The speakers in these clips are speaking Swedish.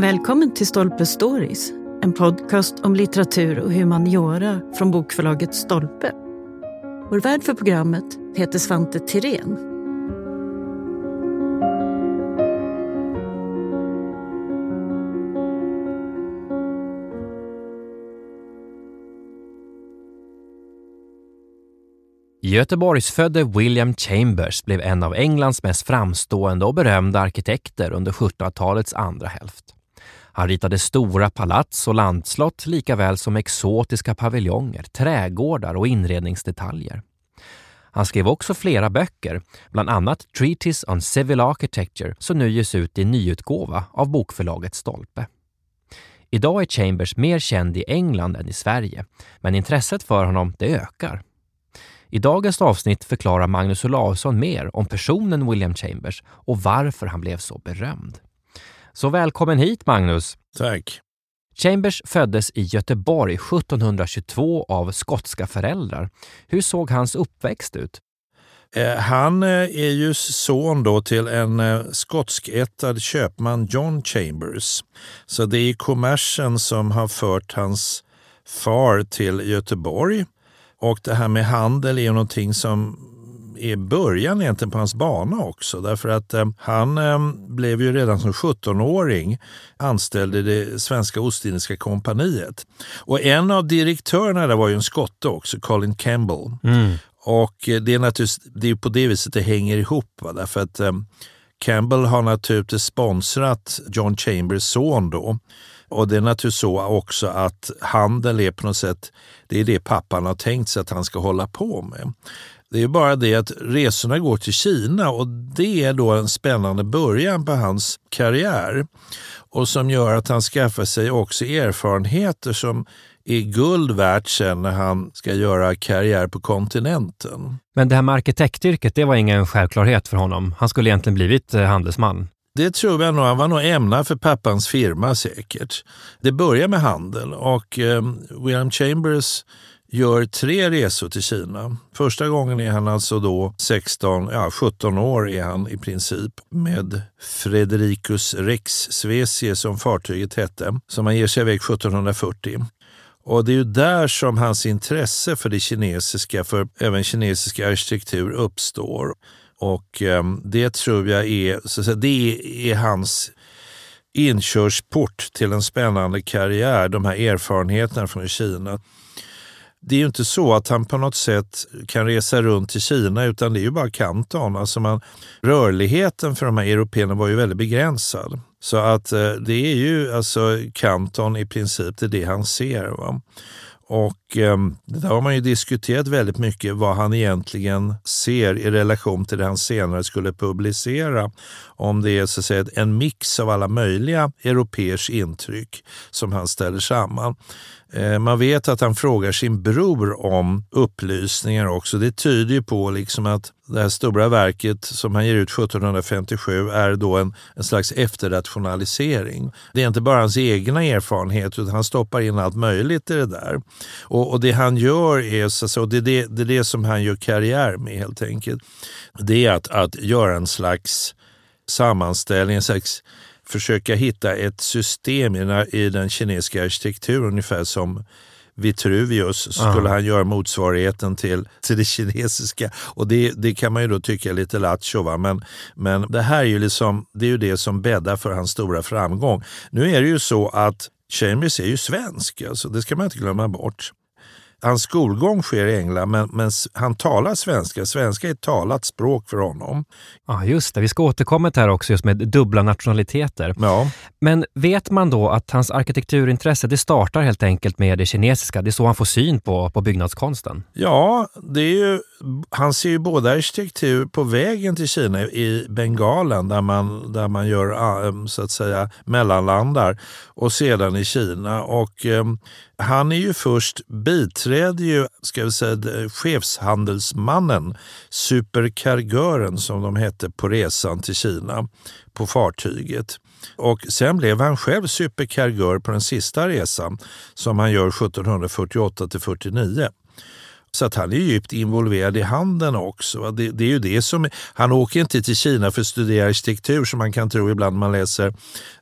Välkommen till Stolpe Stories, en podcast om litteratur och humaniora från bokförlaget Stolpe. Vår värd för programmet heter Svante Tirén. Göteborgsfödde William Chambers blev en av Englands mest framstående och berömda arkitekter under 1700-talets andra hälft. Han ritade stora palats och landslott lika väl som exotiska paviljonger, trädgårdar och inredningsdetaljer. Han skrev också flera böcker, bland annat Treatise on Civil Architecture som nu ges ut i nyutgåva av bokförlaget Stolpe. Idag är Chambers mer känd i England än i Sverige, men intresset för honom det ökar. I dagens avsnitt förklarar Magnus Olausson mer om personen William Chambers och varför han blev så berömd. Så välkommen hit Magnus! Tack! Chambers föddes i Göteborg 1722 av skotska föräldrar. Hur såg hans uppväxt ut? Eh, han eh, är ju son då till en eh, skotskättad köpman, John Chambers. Så det är kommersen som har fört hans far till Göteborg. Och det här med handel är ju någonting som är början egentligen på hans bana också. Därför att eh, han eh, blev ju redan som 17-åring anställd i det svenska Ostindiska kompaniet. Och en av direktörerna där var ju en skotte också, Colin Campbell. Mm. Och det är naturligtvis det är på det viset det hänger ihop. Va? Därför att eh, Campbell har naturligtvis sponsrat John Chambers son då. Och det är naturligtvis så också att handel är på något sätt, det är det pappan har tänkt sig att han ska hålla på med. Det är bara det att resorna går till Kina och det är då en spännande början på hans karriär och som gör att han skaffar sig också erfarenheter som är guld värt sen när han ska göra karriär på kontinenten. Men det här med arkitektyrket, det var ingen självklarhet för honom. Han skulle egentligen blivit eh, handelsman. Det tror jag nog. Han var nog ämnad för pappans firma säkert. Det börjar med handel och eh, William Chambers gör tre resor till Kina. Första gången är han alltså då 16, ja 17 år är han i princip med Fredericus Rex Svesie som fartyget hette, som han ger sig iväg 1740. Och det är ju där som hans intresse för det kinesiska, för även kinesisk arkitektur uppstår. Och eh, det tror jag är, så att säga, det är hans inkörsport till en spännande karriär, de här erfarenheterna från Kina det är ju inte så att han på något sätt kan resa runt till Kina utan det är ju bara Kanton. Alltså man, rörligheten för de här européerna var ju väldigt begränsad. Så att eh, det är ju alltså Kanton i princip, det är det han ser. Va? Och eh, där har man ju diskuterat väldigt mycket vad han egentligen ser i relation till det han senare skulle publicera. Om det är så att säga, en mix av alla möjliga europeers intryck som han ställer samman. Eh, man vet att han frågar sin bror om upplysningar också. Det tyder ju på liksom att det här stora verket som han ger ut 1757 är då en, en slags efterrationalisering. Det är inte bara hans egna erfarenheter utan han stoppar in allt möjligt i det där. Och, och det han gör är, så, det, är det, det är det som han gör karriär med helt enkelt. Det är att, att göra en slags sammanställning, en slags försöka hitta ett system i den kinesiska arkitekturen ungefär som Vitruvius skulle Aha. han göra motsvarigheten till, till det kinesiska. Och det, det kan man ju då tycka är lite lattjo. Men, men det här är ju, liksom, det är ju det som bäddar för hans stora framgång. Nu är det ju så att Chambers är ju svensk, alltså, det ska man inte glömma bort. Hans skolgång sker i England, men, men han talar svenska. Svenska är ett talat språk för honom. Ja, just det. Vi ska återkomma till det här också, just med dubbla nationaliteter. Ja. Men vet man då att hans arkitekturintresse det startar helt enkelt med det kinesiska? Det är så han får syn på, på byggnadskonsten? Ja, det är ju, han ser ju både arkitektur på vägen till Kina i Bengalen där man, där man gör ah, så att säga mellanlandar och sedan i Kina. Och um, han är ju först, biträder ju, ska vi säga, chefshandelsmannen, superkargören som de hette på resan till Kina på fartyget. Och sen blev han själv superkargör på den sista resan som han gör 1748 till 49. Så att han är djupt involverad i handeln också. Det, det, är ju det som, han åker inte till Kina för att studera arkitektur som man kan tro ibland när man läser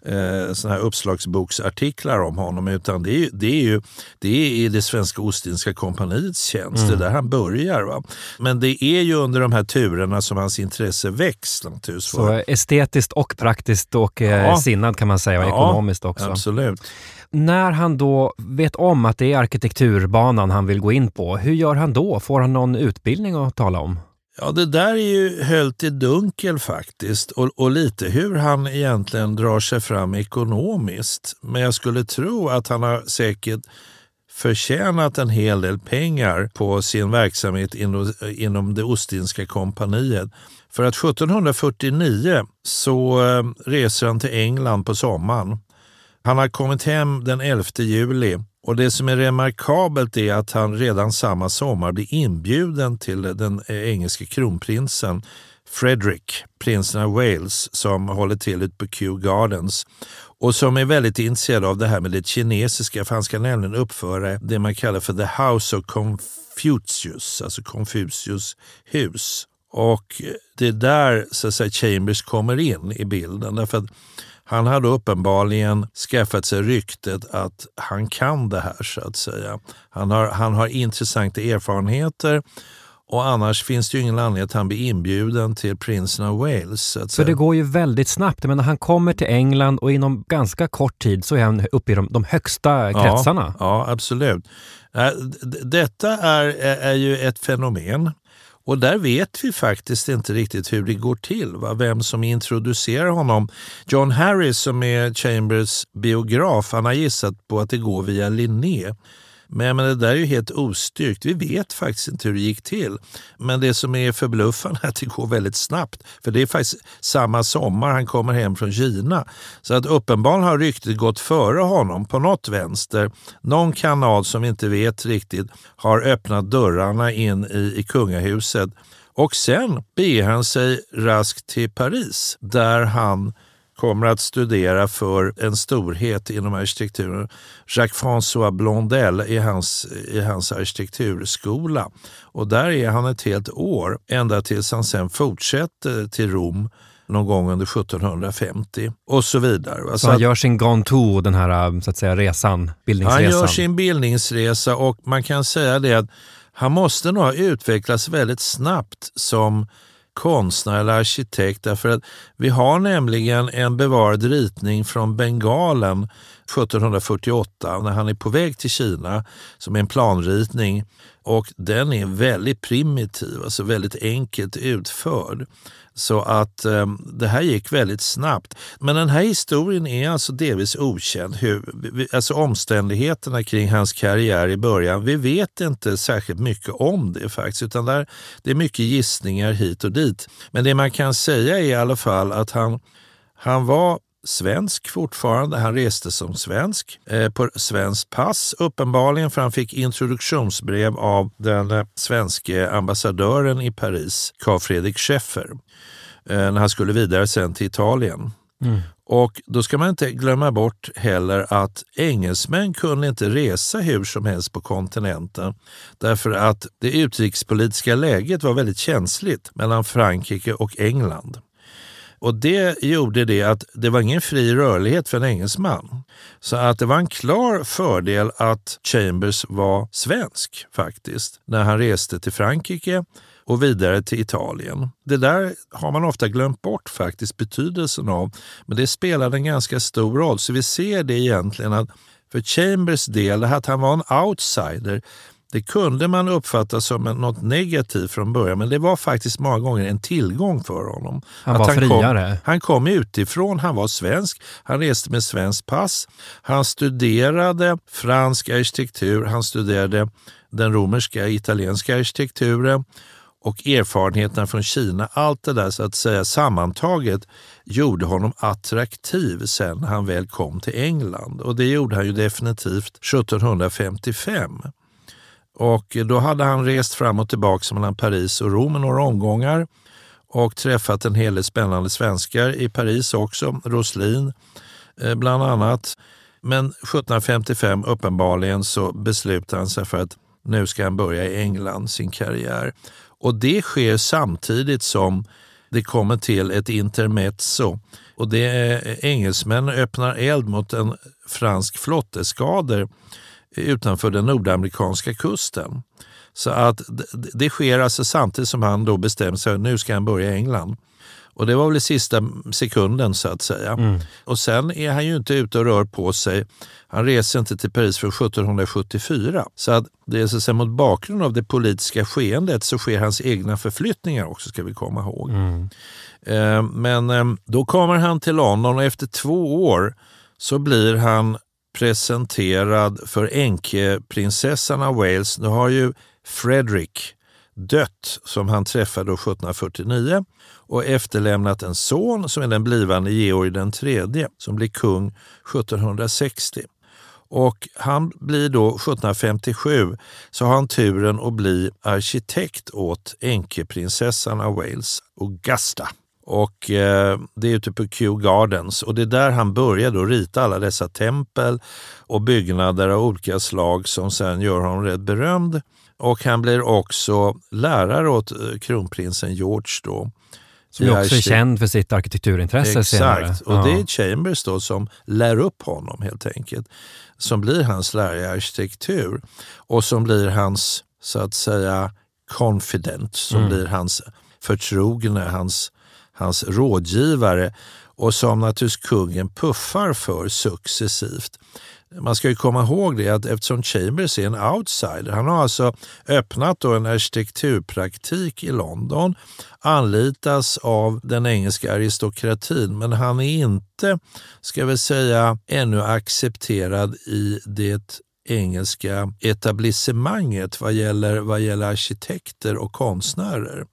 eh, såna här uppslagsboksartiklar om honom. Utan det är, det är ju det är i det svenska Ostindiska kompaniets tjänst. Mm. Det är där han börjar. Va? Men det är ju under de här turerna som hans intresse väcks. Så estetiskt och praktiskt och eh, ja. sinnad kan man säga och ja, ekonomiskt också. Absolut. När han då vet om att det är arkitekturbanan han vill gå in på, hur gör han då? Får han någon utbildning att tala om? Ja, det där är ju höljt i dunkel faktiskt och, och, lite hur han egentligen drar sig fram ekonomiskt. Men jag skulle tro att han har säkert förtjänat en hel del pengar på sin verksamhet inom, inom det Ostindiska kompaniet. För att 1749 så eh, reser han till England på sommaren. Han har kommit hem den 11 juli och det som är remarkabelt är att han redan samma sommar blir inbjuden till den eh, engelske kronprinsen Frederick, prinsen av Wales, som håller till ute på Kew Gardens och som är väldigt intresserad av det här med det kinesiska, för han ska nämligen uppföra det man kallar för The House of Confucius, alltså Confucius hus. Och eh, det är där så att säga, Chambers kommer in i bilden. Därför att han hade uppenbarligen skaffat sig ryktet att han kan det här så att säga. Han har, han har intressanta erfarenheter och annars finns det ju ingen anledning att han blir inbjuden till prinsen av Wales. Så För det går ju väldigt snabbt. Men han kommer till England och inom ganska kort tid så är han uppe i de, de högsta kretsarna. Ja, ja absolut. Detta är, är ju ett fenomen och där vet vi faktiskt inte riktigt hur det går till, va? vem som introducerar honom. John Harris som är Chambers biograf, han har gissat på att det går via Linné. Men, men det där är ju helt ostyrkt. Vi vet faktiskt inte hur det gick till. Men det som är förbluffande är att det går väldigt snabbt. För det är faktiskt samma sommar han kommer hem från Kina. Så att uppenbarligen har ryktet gått före honom på något vänster. Någon kanal som vi inte vet riktigt har öppnat dörrarna in i, i kungahuset. Och sen beger han sig raskt till Paris där han kommer att studera för en storhet inom arkitekturen. Jacques-François Blondel i hans, i hans arkitekturskola. Och där är han ett helt år, ända tills han sen fortsätter till Rom någon gång under 1750 och så vidare. Så, så han gör sin Grand Tour, den här så att säga, resan, bildningsresan? Han gör sin bildningsresa och man kan säga det att han måste nog ha utvecklats väldigt snabbt som konstnär eller arkitekt därför att vi har nämligen en bevarad ritning från Bengalen. 1748 när han är på väg till Kina som är en planritning och den är väldigt primitiv, alltså väldigt enkelt utförd. Så att eh, det här gick väldigt snabbt. Men den här historien är alltså delvis okänd. Hur, alltså omständigheterna kring hans karriär i början. Vi vet inte särskilt mycket om det faktiskt. Utan där, det är mycket gissningar hit och dit. Men det man kan säga är i alla fall att han, han var svensk fortfarande. Han reste som svensk eh, på svenskt pass uppenbarligen för han fick introduktionsbrev av den eh, svenske ambassadören i Paris, Carl Fredrik Scheffer, eh, när han skulle vidare sen till Italien. Mm. Och då ska man inte glömma bort heller att engelsmän kunde inte resa hur som helst på kontinenten därför att det utrikespolitiska läget var väldigt känsligt mellan Frankrike och England. Och det gjorde det att det var ingen fri rörlighet för en engelsman. Så att det var en klar fördel att Chambers var svensk faktiskt när han reste till Frankrike och vidare till Italien. Det där har man ofta glömt bort faktiskt betydelsen av, men det spelade en ganska stor roll. Så vi ser det egentligen att för Chambers del, att han var en outsider, det kunde man uppfatta som något negativt från början, men det var faktiskt många gånger en tillgång för honom. Han var han friare. Kom, han kom utifrån, han var svensk, han reste med svenskt pass, han studerade fransk arkitektur, han studerade den romerska italienska arkitekturen och erfarenheterna från Kina. Allt det där så att säga sammantaget gjorde honom attraktiv sen när han väl kom till England. Och det gjorde han ju definitivt 1755. Och då hade han rest fram och tillbaka mellan Paris och Rom några omgångar och träffat en hel del spännande svenskar i Paris också, Roslin eh, bland annat. Men 1755 uppenbarligen så beslutade han sig för att nu ska han börja i England sin karriär. Och det sker samtidigt som det kommer till ett intermezzo och det är eh, engelsmän öppnar eld mot en fransk flotteskader utanför den nordamerikanska kusten. Så att det sker alltså samtidigt som han då bestämmer sig nu ska han börja i England. Och det var väl i sista sekunden så att säga. Mm. Och sen är han ju inte ute och rör på sig. Han reser inte till Paris för 1774. Så att det är så att säga, mot bakgrund av det politiska skeendet så sker hans egna förflyttningar också ska vi komma ihåg. Mm. Eh, men eh, då kommer han till London och efter två år så blir han presenterad för änkeprinsessan av Wales. Nu har ju Fredrik dött som han träffade 1749 och efterlämnat en son som är den blivande Georg den tredje som blir kung 1760. Och han blir då 1757 så har han turen att bli arkitekt åt änkeprinsessan av Wales, Augusta. Och eh, Det är ute på Kew Gardens och det är där han börjar då rita alla dessa tempel och byggnader av olika slag som sen gör honom rätt berömd. Och han blir också lärare åt eh, kronprinsen George då. Som är också känd för sitt arkitekturintresse Exakt, senare. och ja. det är Chambers då som lär upp honom helt enkelt. Som blir hans lärare i arkitektur och som blir hans, så att säga, confident, som mm. blir hans förtrogne, hans, hans rådgivare och som naturligtvis kungen puffar för successivt. Man ska ju komma ihåg det att eftersom Chambers är en outsider, han har alltså öppnat då en arkitekturpraktik i London, anlitas av den engelska aristokratin, men han är inte, ska vi säga, ännu accepterad i det engelska etablissemanget vad gäller, vad gäller arkitekter och konstnärer.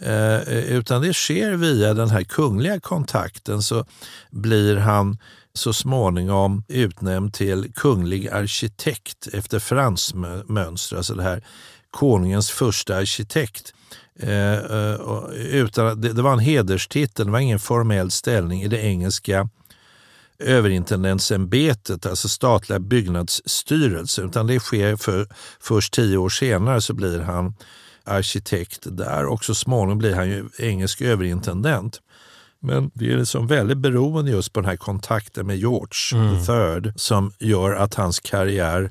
Eh, utan det sker via den här kungliga kontakten så blir han så småningom utnämnd till kunglig arkitekt efter franskt mönster, alltså det här konungens första arkitekt. Eh, eh utan, det, det, var en hederstitel, det var ingen formell ställning i det engelska överintendentsämbetet, alltså statliga byggnadsstyrelsen, utan det sker för, först tio år senare så blir han arkitekt där och så småningom blir han ju engelsk överintendent. Men det är liksom väldigt beroende just på den här kontakten med George mm. III som gör att hans karriär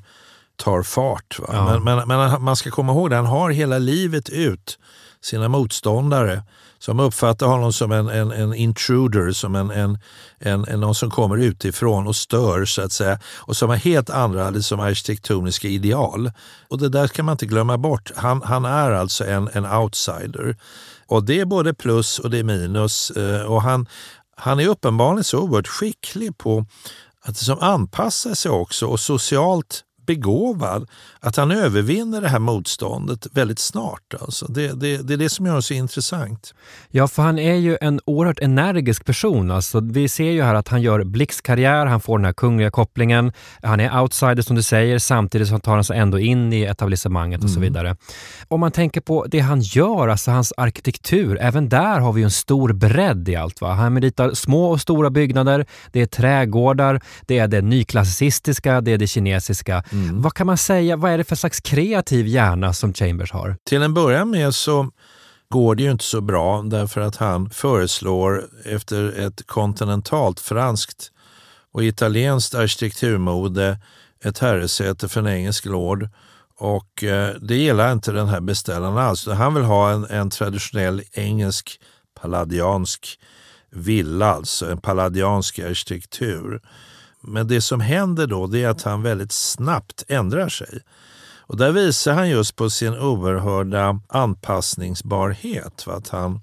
tar fart. Ja. Men, men, men, man ska komma ihåg att han har hela livet ut sina motståndare som uppfattar honom som en, en, en intruder, som en, en, en, en, någon som kommer utifrån och stör så att säga och som har helt andra liksom, arkitektoniska ideal. Och det där ska man inte glömma bort. Han, han är alltså en, en outsider. Och det är både plus och det är minus. Eh, och han, han är uppenbarligen så oerhört skicklig på att liksom anpassa sig också och socialt begåvad att han övervinner det här motståndet väldigt snart. Alltså. Det, det, det är det som gör det så intressant. Ja, för han är ju en oerhört energisk person. Alltså, vi ser ju här att han gör blixtkarriär, han får den här kungliga kopplingen. Han är outsider som du säger, samtidigt så tar han sig ändå in i etablissemanget och mm. så vidare. Om man tänker på det han gör, alltså hans arkitektur, även där har vi en stor bredd i allt. Va? Han ritar små och stora byggnader, det är trädgårdar, det är det nyklassicistiska, det är det kinesiska. Mm. Vad kan man säga, vad är det för slags kreativ hjärna som Chambers har? Till en början med så går det ju inte så bra därför att han föreslår efter ett kontinentalt franskt och italienskt arkitekturmode ett herresäte för en engelsk lord. Och eh, det gillar inte den här beställaren alls. Han vill ha en, en traditionell engelsk palladiansk villa, alltså en palladiansk arkitektur. Men det som händer då det är att han väldigt snabbt ändrar sig. Och där visar han just på sin oerhörda anpassningsbarhet. Att han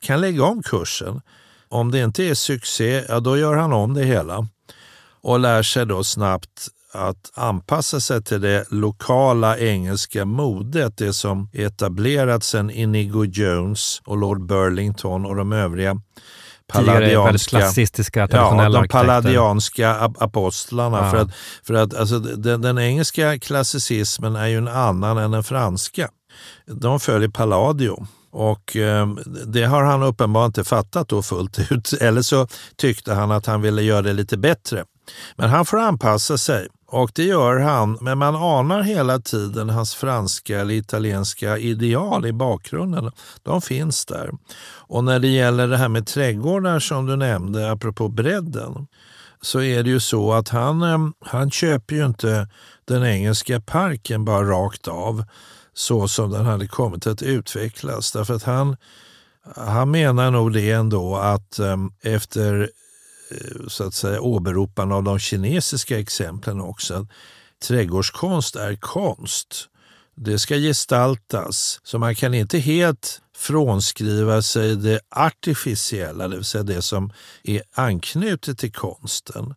kan lägga om kursen. Om det inte är succé, ja, då gör han om det hela och lär sig då snabbt att anpassa sig till det lokala engelska modet, det som etablerats sedan Inigo Jones och Lord Burlington och de övriga palladianska, klassistiska, traditionella ja, de palladianska apostlarna. Ja. För att, för att alltså, den, den, engelska klassicismen är ju en annan än den franska. De följer Palladio. Och eh, det har han uppenbarligen inte fattat då fullt ut. Eller så tyckte han att han ville göra det lite bättre. Men han får anpassa sig. Och det gör han, men man anar hela tiden hans franska eller italienska ideal i bakgrunden. De finns där. Och när det gäller det här med trädgårdar som du nämnde, apropå bredden, så är det ju så att han, eh, han köper ju inte den engelska parken bara rakt av så som den hade kommit att utvecklas. Därför att han, han menar nog det ändå att eh, efter Eh, så att säga, åberopande av de kinesiska exemplen också. Att trädgårdskonst är konst. Det ska gestaltas, så man kan inte helt frånskriva sig det artificiella, det vill säga det som är anknutet till konsten.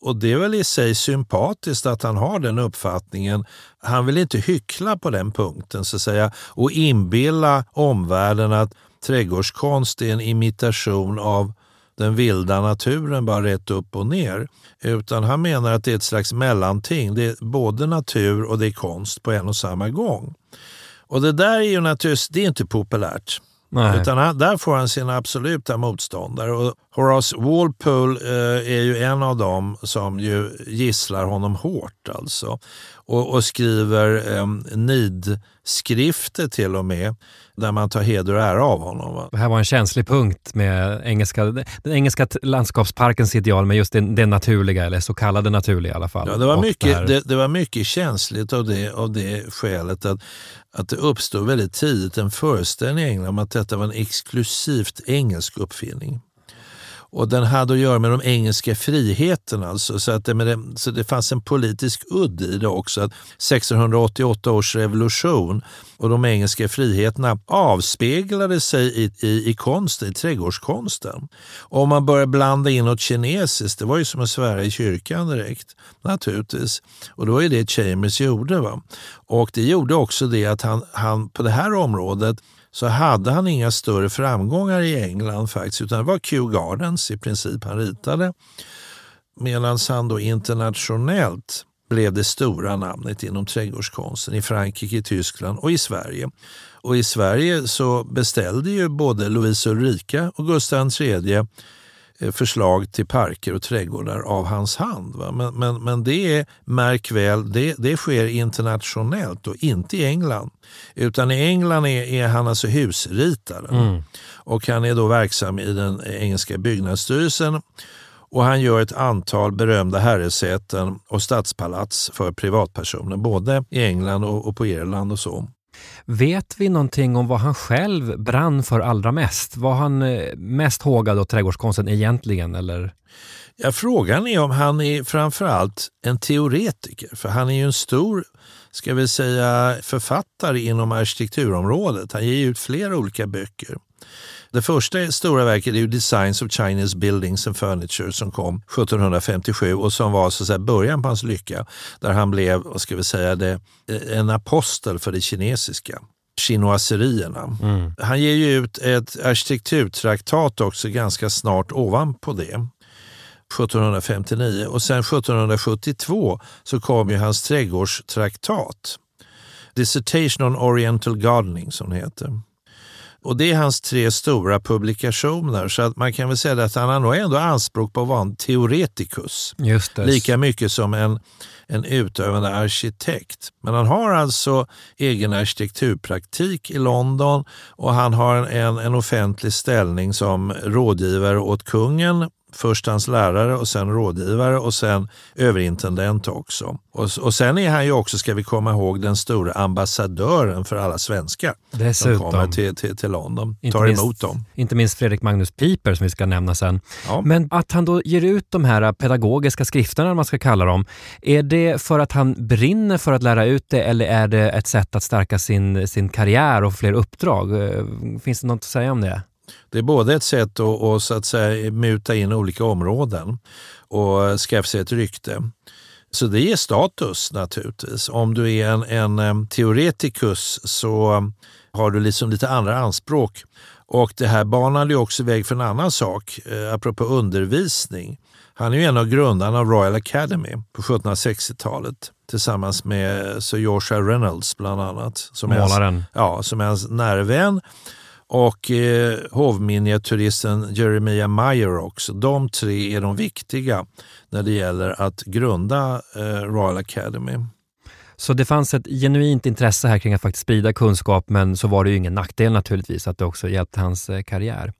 Och det är väl i sig sympatiskt att han har den uppfattningen. Han vill inte hyckla på den punkten så att säga och inbilla omvärlden att trädgårdskonst är en imitation av den vilda naturen bara rätt upp och ner. Utan han menar att det är ett slags mellanting. Det är både natur och det är konst på en och samma gång. Och det där är ju naturligtvis det är inte populärt. Nej. Utan han, där får han sina absoluta motståndare. Och Horace Walpole eh, är ju en av dem som ju gisslar honom hårt. alltså. Och, och skriver eh, nidskrifter till och med där man tar heder och ära av honom. Va? Det här var en känslig punkt med engelska, den engelska landskapsparkens ideal med just det, det naturliga, eller så kallade naturliga i alla fall. Ja, det, var mycket, det, det, det, var mycket känsligt av det, av det skälet att, att det uppstod väldigt tidigt en föreställning i England om att detta var en exklusivt engelsk uppfinning. Och den hade att göra med de engelska friheterna. Alltså, så, att det, det, så det fanns en politisk udd i det också. Att 1688 års revolution och de engelska friheterna avspeglade sig i, i, i konsten, i trädgårdskonsten. Och om man började blanda in något kinesiskt, det var ju som att svära i kyrkan direkt. Naturligtvis. Och det var ju det Chambers gjorde. Va? Och det gjorde också det att han, han på det här området så hade han inga större framgångar i England faktiskt, utan det var Kew Gardens i princip han ritade. Medan han då internationellt blev det stora namnet inom trädgårdskonsten i Frankrike, i Tyskland och i Sverige. Och i Sverige så beställde ju både Louise Ulrika och Gustav III förslag till parker och trädgårdar av hans hand. Va? Men, men, men det är, märk väl, det, det sker internationellt och inte i England. Utan i England är, är han alltså husritare mm. och han är då verksam i den engelska byggnadsstyrelsen och han gör ett antal berömda herresäten och stadspalats för privatpersoner, både i England och, och på Irland och så. Vet vi någonting om vad han själv brann för allra mest? Var han eh, mest hågad åt trädgårdskonsten egentligen? Eller? Ja, frågan är om han är framförallt en teoretiker, för han är ju en stor ska vi säga, författare inom arkitekturområdet. Han ger ut flera olika böcker. Det första stora verket är ju Designs of Chinese Buildings and Furniture som kom 1757 och som var så att säga, början på hans lycka. Där han blev, vad ska vi säga, det, en apostel för det kinesiska chinoiserierna. Mm. Han ger ju ut ett arkitekturtraktat också ganska snart ovanpå det. 1759 och sen 1772 så kom ju hans trädgårdstraktat. Dissertation on Oriental Gardening som det heter. Och Det är hans tre stora publikationer, så att man kan väl säga att han har nog ändå anspråk på att vara en teoretikus. Lika mycket som en, en utövande arkitekt. Men han har alltså egen arkitekturpraktik i London och han har en, en offentlig ställning som rådgivare åt kungen Först hans lärare och sen rådgivare och sen överintendent också. Och, och sen är han ju också, ska vi komma ihåg, den stora ambassadören för alla svenskar Dessutom. som kommer till, till, till London. Inte tar minst, emot dem. Inte minst Fredrik Magnus Piper som vi ska nämna sen. Ja. Men att han då ger ut de här pedagogiska skrifterna, man ska kalla dem, är det för att han brinner för att lära ut det eller är det ett sätt att stärka sin, sin karriär och fler uppdrag? Eh, finns det något att säga om det? Det är både ett sätt att, att, så att säga, muta in olika områden och skaffa sig ett rykte. Så det ger status naturligtvis. Om du är en, en teoretikus så har du liksom lite andra anspråk. Och det här banade ju också väg för en annan sak, eh, apropå undervisning. Han är ju en av grundarna av Royal Academy på 1760-talet tillsammans med Sir Joshua Reynolds bland annat. Som Målaren. Hans, ja, som är hans närvän och eh, hovminiatyristen Jeremiah Meyer också. De tre är de viktiga när det gäller att grunda eh, Royal Academy. Så det fanns ett genuint intresse här kring att faktiskt sprida kunskap men så var det ju ingen nackdel naturligtvis att det också hjälpte hans eh, karriär.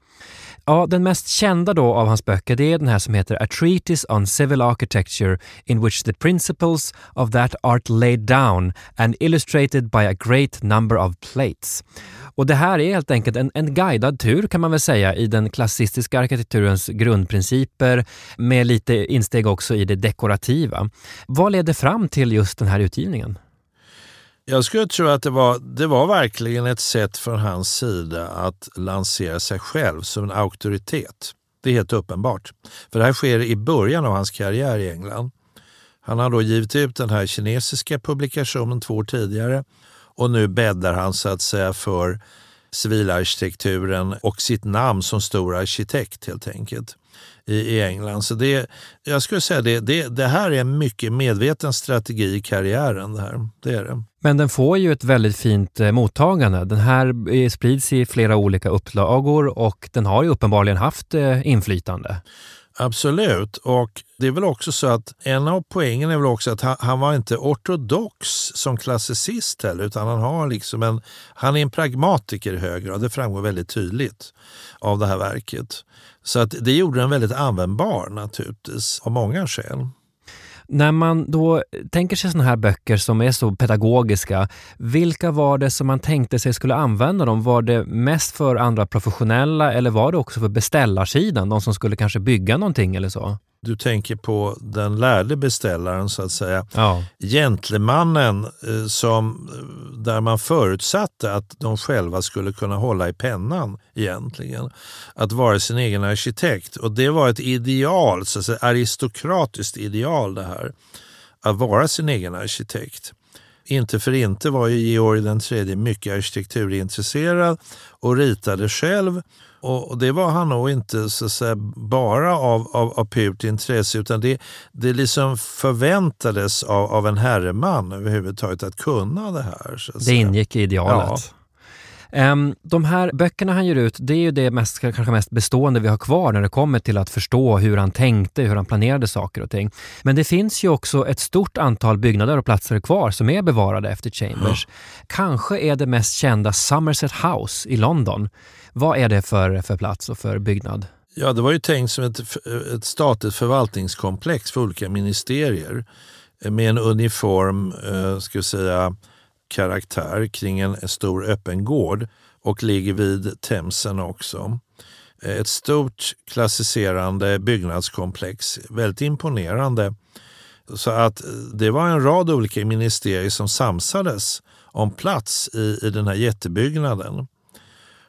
Ja, den mest kända då av hans böcker det är den här som heter A Treatise on Civil Architecture in which the principles of that art laid down and illustrated by a great number of plates. Och det här är helt enkelt en, en guidad tur kan man väl säga i den klassistiska arkitekturens grundprinciper med lite insteg också i det dekorativa. Vad leder fram till just den här utgivningen? Jag skulle tro att det var, det var verkligen ett sätt från hans sida att lansera sig själv som en auktoritet. Det är helt uppenbart. För det här sker i början av hans karriär i England. Han har då givit ut den här kinesiska publikationen två år tidigare och nu bäddar han så att säga för civilarkitekturen och sitt namn som stor arkitekt helt enkelt i, i England. Så det, jag skulle säga det, det, det här är en mycket medveten strategi i karriären. Det, här. det är det. Men den får ju ett väldigt fint eh, mottagande. Den här eh, sprids i flera olika upplagor och den har ju uppenbarligen haft eh, inflytande. Absolut, och det är väl också så att en av poängen är väl också att han, han var inte ortodox som klassicist heller, utan han, har liksom en, han är en pragmatiker i hög grad. Det framgår väldigt tydligt av det här verket. Så att det gjorde den väldigt användbar naturligtvis, av många skäl. När man då tänker sig sådana här böcker som är så pedagogiska, vilka var det som man tänkte sig skulle använda dem? Var det mest för andra professionella eller var det också för beställarsidan, de som skulle kanske bygga någonting eller så? Du tänker på den lärde beställaren så att säga. Ja. Gentlemannen eh, som, där man förutsatte att de själva skulle kunna hålla i pennan egentligen. Att vara sin egen arkitekt. Och det var ett ideal, så att säga, aristokratiskt ideal det här. Att vara sin egen arkitekt. Inte för inte var ju Georg den tredje mycket arkitekturintresserad och ritade själv och det var han nog inte så säga, bara av, av, av purt intresse utan det, det liksom förväntades av, av en herreman överhuvudtaget att kunna det här. det ingick i idealet. Ja. Um, de här böckerna han ger ut, det är ju det mest, kanske mest bestående vi har kvar när det kommer till att förstå hur han tänkte, hur han planerade saker och ting. Men det finns ju också ett stort antal byggnader och platser kvar som är bevarade efter Chambers. Ja. Kanske är det mest kända Somerset House i London vad är det för, för plats och för byggnad? Ja, det var ju tänkt som ett, ett statligt förvaltningskomplex för olika ministerier eh, med en uniform eh, ska säga, karaktär kring en, stor öppen gård och ligger vid Themsen också. Ett stort klassicerande byggnadskomplex, väldigt imponerande. Så att eh, det var en rad olika ministerier som samsades om plats i, i den här jättebyggnaden.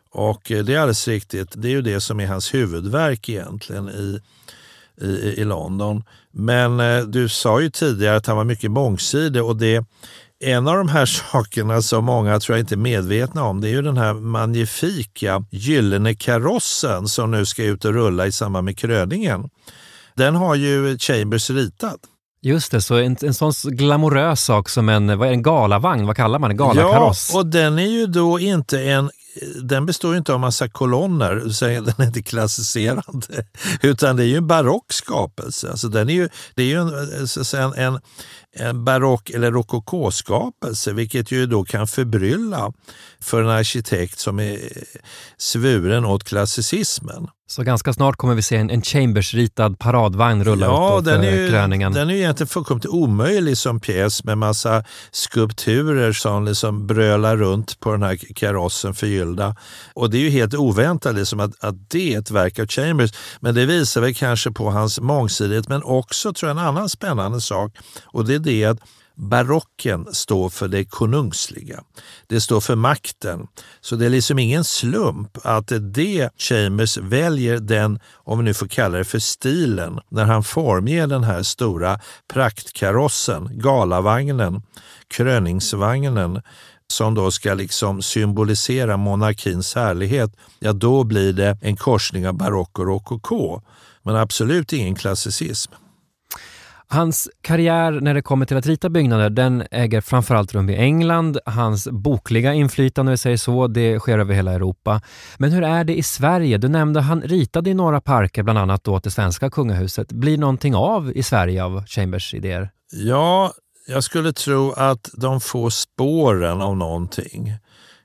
Och eh, det är alldeles riktigt, det är ju det som är hans huvudverk egentligen i, i, i London. Men eh, du sa ju tidigare att han var mycket mångsidig och det en av de här sakerna som många tror jag inte är medvetna om det är ju den här magnifika gyllene karossen som nu ska ut och rulla i samband med kröningen. Den har ju Chambers ritat. Just det, så en, en sån glamorös sak som en, vad är en galavagn, vad kallar man det? Galakaross? Ja, och den är ju då inte en den består inte av massa kolonner, den är inte klassicerande, utan det är ju en barock skapelse. Alltså den är ju, det är ju en, en, en barock eller rokokoskapelse, vilket ju då kan förbrylla för en arkitekt som är svuren åt klassicismen. Så ganska snart kommer vi se en, en Chambers-ritad paradvagn rulla ja, ut den är kröningen? Den är ju egentligen fullkomligt omöjlig som pjäs med massa skulpturer som liksom brölar runt på den här karossen förgyllda. Och det är ju helt oväntat liksom att, att det är ett verk av Chambers. Men det visar väl kanske på hans mångsidighet, men också tror jag en annan spännande sak och det är det att Barocken står för det konungsliga. Det står för makten. Så det är liksom ingen slump att det Chambers väljer den, om vi nu får kalla det för stilen, när han formger den här stora praktkarossen, galavagnen, kröningsvagnen, som då ska liksom symbolisera monarkins härlighet, ja då blir det en korsning av barock och rokoko. Men absolut ingen klassicism. Hans karriär när det kommer till att rita byggnader, den äger framförallt rum i England. Hans bokliga inflytande, vi säger så, det sker över hela Europa. Men hur är det i Sverige? Du nämnde att han ritade i några parker, bland annat då det svenska kungahuset. Blir någonting av i Sverige av Chambers idéer? Ja, jag skulle tro att de få spåren av någonting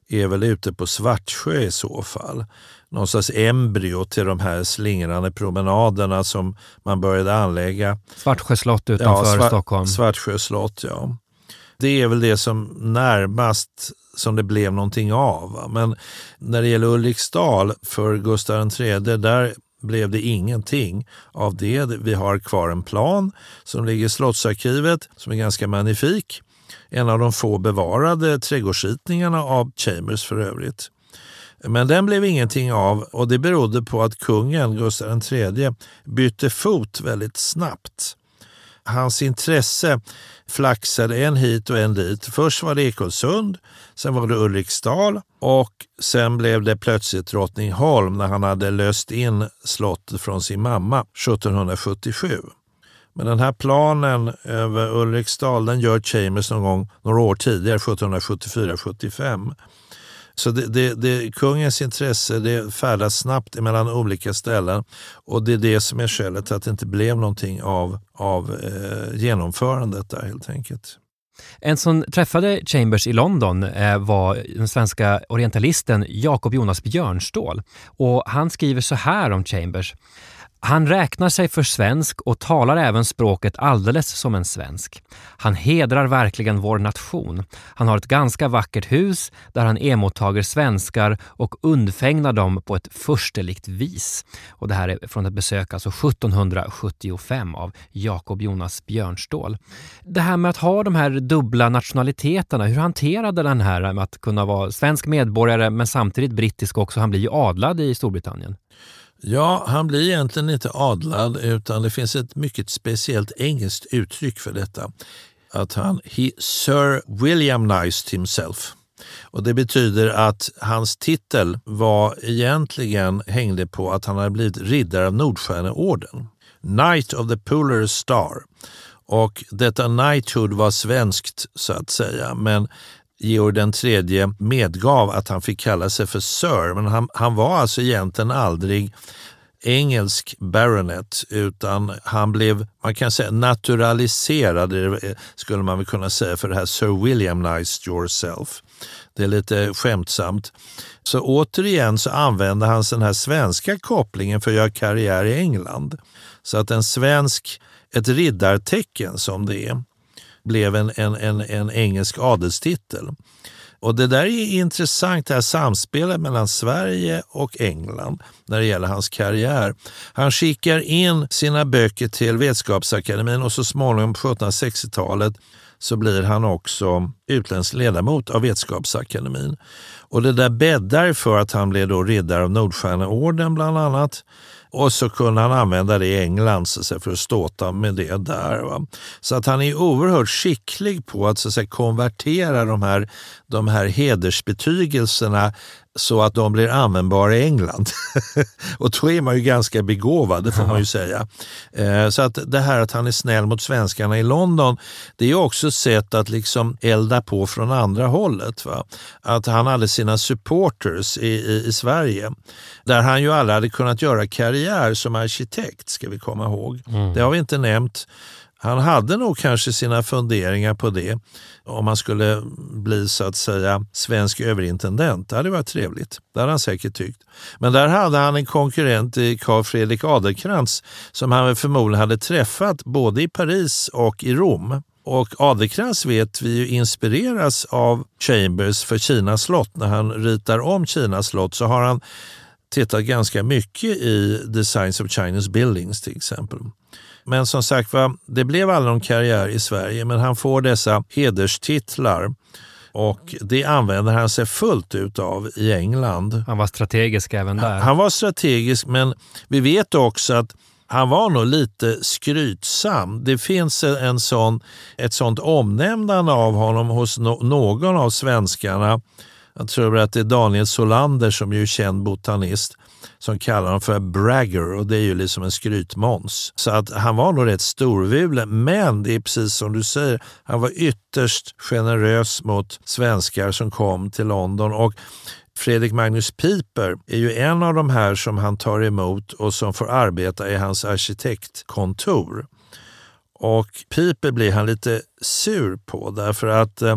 är väl ute på Svartsjö i så fall. Någon slags embryo till de här slingrande promenaderna som man började anlägga. Svartsjö slott utanför ja, Svart, Stockholm. Svartsjö slott, ja. Det är väl det som närmast som det blev någonting av. Men när det gäller Ulriksdal för Gustav III, där blev det ingenting av det. Vi har kvar en plan som ligger i Slottsarkivet som är ganska magnifik. En av de få bevarade trädgårdsritningarna av Chambers för övrigt. Men den blev ingenting av och det berodde på att kungen, Gustav III, bytte fot väldigt snabbt. Hans intresse flaxade en hit och en dit. Först var det Ekolsund, sen var det Ulriksdal och sen blev det plötsligt Drottningholm när han hade löst in slottet från sin mamma 1777. Men den här planen över Ulriksdal den gör Chambers någon gång några år tidigare, 1774-75. Så det, det, det, kungens intresse det färdas snabbt mellan olika ställen och det är det som är skälet till att det inte blev någonting av, av eh, genomförandet där helt enkelt. En som träffade Chambers i London eh, var den svenska orientalisten Jakob Jonas Björnstål. Och han skriver så här om Chambers. Han räknar sig för svensk och talar även språket alldeles som en svensk. Han hedrar verkligen vår nation. Han har ett ganska vackert hus där han emottager svenskar och undfägnar dem på ett förstelikt vis. Och det här är från ett besök alltså 1775 av Jakob Jonas Björnstål. Det här med att ha de här dubbla nationaliteterna, hur hanterade den här med att kunna vara svensk medborgare men samtidigt brittisk också? Han blir ju adlad i Storbritannien. Ja, han blir egentligen inte adlad utan det finns ett mycket speciellt engelskt uttryck för detta. Att han, he Sir Williamized himself. Och Det betyder att hans titel var egentligen hängde på att han hade blivit riddare av Nordstjärneorden. Knight of the Polar Star. Och detta knighthood var svenskt så att säga, men Georg den tredje medgav att han fick kalla sig för Sir, men han, han var alltså egentligen aldrig engelsk baronet utan han blev, man kan säga naturaliserad, eh, skulle man väl kunna säga för det här Sir Williamized yourself. Det är lite skämtsamt. Så återigen så använder han den här svenska kopplingen för att göra karriär i England. Så att en svensk, ett riddartecken som det är, blev en, en, en, en engelsk adelstitel. Och Det där är intressant, det här samspelet mellan Sverige och England när det gäller hans karriär. Han skickar in sina böcker till Vetenskapsakademin och så småningom på 1760-talet så blir han också utländsk ledamot av Vetenskapsakademin. Och det där bäddar för att han blev då riddare av Nordstjärneorden bland annat. Och så kunde han använda det i England så för att ståta med det där. Va? Så att han är oerhört skicklig på att, så att säga, konvertera de här, de här hedersbetygelserna så att de blir användbara i England. och då är man ju ganska begåvad, det får man ju säga. Eh, så att det här att han är snäll mot svenskarna i London, det är också ett sätt att liksom elda på från andra hållet. Va? Att han hade sina supporters i, i, i Sverige, där han ju aldrig hade kunnat göra karriär som arkitekt, ska vi komma ihåg. Mm. Det har vi inte nämnt. Han hade nog kanske sina funderingar på det om han skulle bli så att säga svensk överintendent. Det hade varit trevligt. Det hade han säkert tyckt. Men där hade han en konkurrent i Carl Fredrik Adelkrantz som han förmodligen hade träffat både i Paris och i Rom. Och Adelkrantz vet vi inspireras av Chambers för Kina slott. När han ritar om Kina slott så har han tittat ganska mycket i Designs of Chinese Buildings till exempel. Men som sagt va, det blev aldrig någon karriär i Sverige, men han får dessa hederstitlar och det använder han sig fullt ut av i England. Han var strategisk även där. Han, han var strategisk, men vi vet också att han var nog lite skrytsam. Det finns en sån, ett sånt omnämnande av honom hos no, någon av svenskarna Jag tror att det är Daniel Solander som är känd botanist som kallar honom för bragger och det är ju liksom en skrytmåns. Så att han var nog rätt storvulen, men det är precis som du säger, han var ytterst generös mot svenskar som kom till London och Fredrik Magnus Piper är ju en av de här som han tar emot och som får arbeta i hans arkitektkontor. Och Piper blir han lite sur på därför att eh,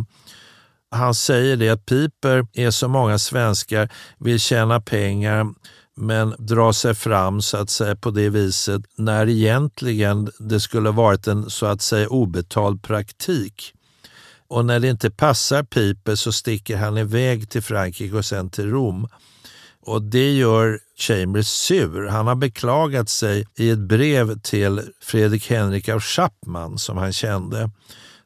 han säger det att Piper är så många svenskar vill tjäna pengar men dra sig fram så att säga på det viset när egentligen det skulle varit en så att säga obetald praktik. Och när det inte passar Piper så sticker han iväg till Frankrike och sen till Rom. Och det gör Chambers sur. Han har beklagat sig i ett brev till Fredrik Henrik av Chapman som han kände.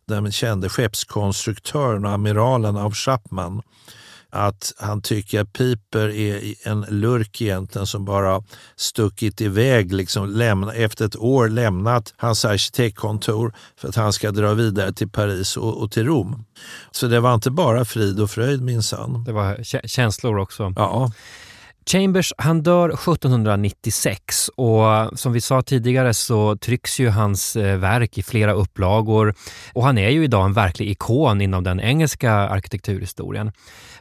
Den kände skeppskonstruktören och amiralen av Chapman att han tycker att Piper är en lurk egentligen som bara stuckit iväg, liksom lämna, efter ett år lämnat hans arkitektkontor för att han ska dra vidare till Paris och, och till Rom. Så det var inte bara frid och fröjd minsann. Det var känslor också. Ja. Chambers han dör 1796 och som vi sa tidigare så trycks ju hans eh, verk i flera upplagor och han är ju idag en verklig ikon inom den engelska arkitekturhistorien.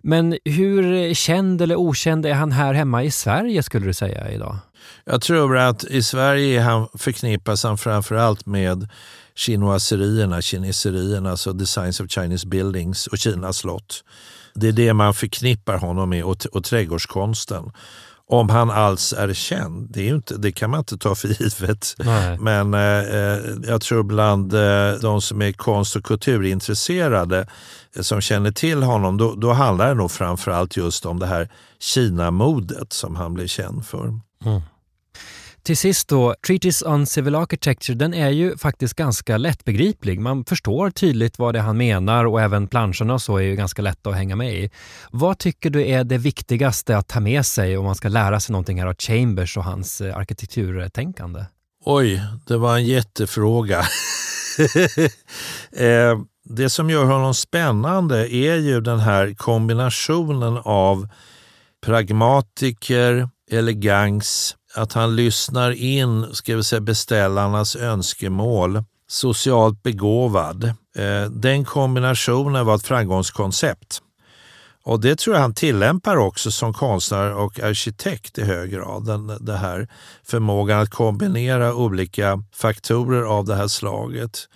Men hur känd eller okänd är han här hemma i Sverige skulle du säga idag? Jag tror att i Sverige han, förknippas han framförallt med chinoiserierna, kineserierna, alltså Designs of Chinese Buildings och Kinas slott. Det är det man förknippar honom med och, och trädgårdskonsten. Om han alls är känd, det, är inte, det kan man inte ta för givet. Nej. Men eh, eh, jag tror bland eh, de som är konst och kulturintresserade eh, som känner till honom, då, då handlar det nog framförallt just om det här Kina-modet som han blev känd för. Mm. Till sist då, Treatise on Civil Architecture, den är ju faktiskt ganska lättbegriplig. Man förstår tydligt vad det är han menar och även planscherna och så är ju ganska lätta att hänga med i. Vad tycker du är det viktigaste att ta med sig om man ska lära sig någonting här av Chambers och hans eh, arkitekturtänkande? Oj, det var en jättefråga. Eh, det som gör honom spännande är ju den här kombinationen av pragmatiker, elegans, att han lyssnar in ska vi säga, beställarnas önskemål, socialt begåvad. Eh, den kombinationen var ett framgångskoncept. Och det tror jag han tillämpar också som konstnär och arkitekt i hög grad. Den, det här förmågan att kombinera olika faktorer av det här slaget.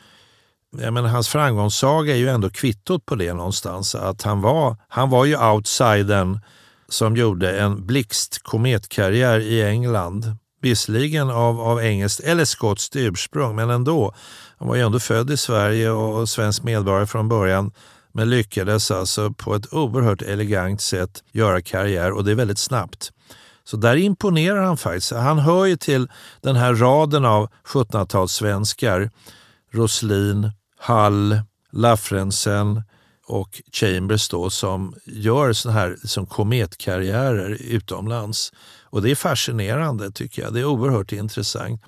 Jag menar, hans framgångssaga är ju ändå kvittot på det någonstans. Att han var, han var ju outsidern som gjorde en blixtkometkarriär i England. Visserligen av, av engelskt eller skotskt ursprung, men ändå. Han var ju ändå född i Sverige och svensk medborgare från början men lyckades alltså på ett oerhört elegant sätt göra karriär och det är väldigt snabbt. Så där imponerar han faktiskt. Han hör ju till den här raden av 1700-talssvenskar. Roslin, Hall, Laffrensen, och Chambers då som gör såna här som kometkarriärer utomlands. Och det är fascinerande tycker jag. Det är oerhört intressant.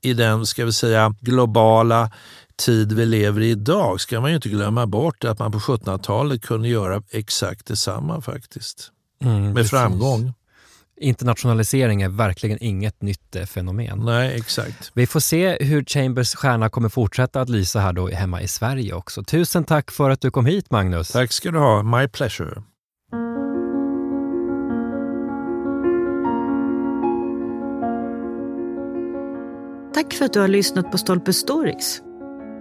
I den, ska vi säga, globala tid vi lever i idag ska man ju inte glömma bort att man på 1700-talet kunde göra exakt detsamma faktiskt. Mm, Med precis. framgång. Internationalisering är verkligen inget nytt eh, fenomen. Nej, exakt. Vi får se hur Chambers stjärna kommer fortsätta att lysa här då hemma i Sverige också. Tusen tack för att du kom hit Magnus. Tack ska du ha. My pleasure. Tack för att du har lyssnat på Stolpe Stories.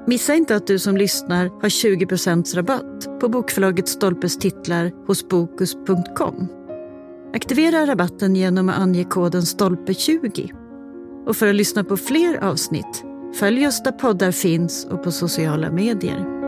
Missa inte att du som lyssnar har 20 rabatt på bokförlaget Stolpes titlar hos Bokus.com. Aktivera rabatten genom att ange koden STOLPE20. Och för att lyssna på fler avsnitt, följ oss där poddar finns och på sociala medier.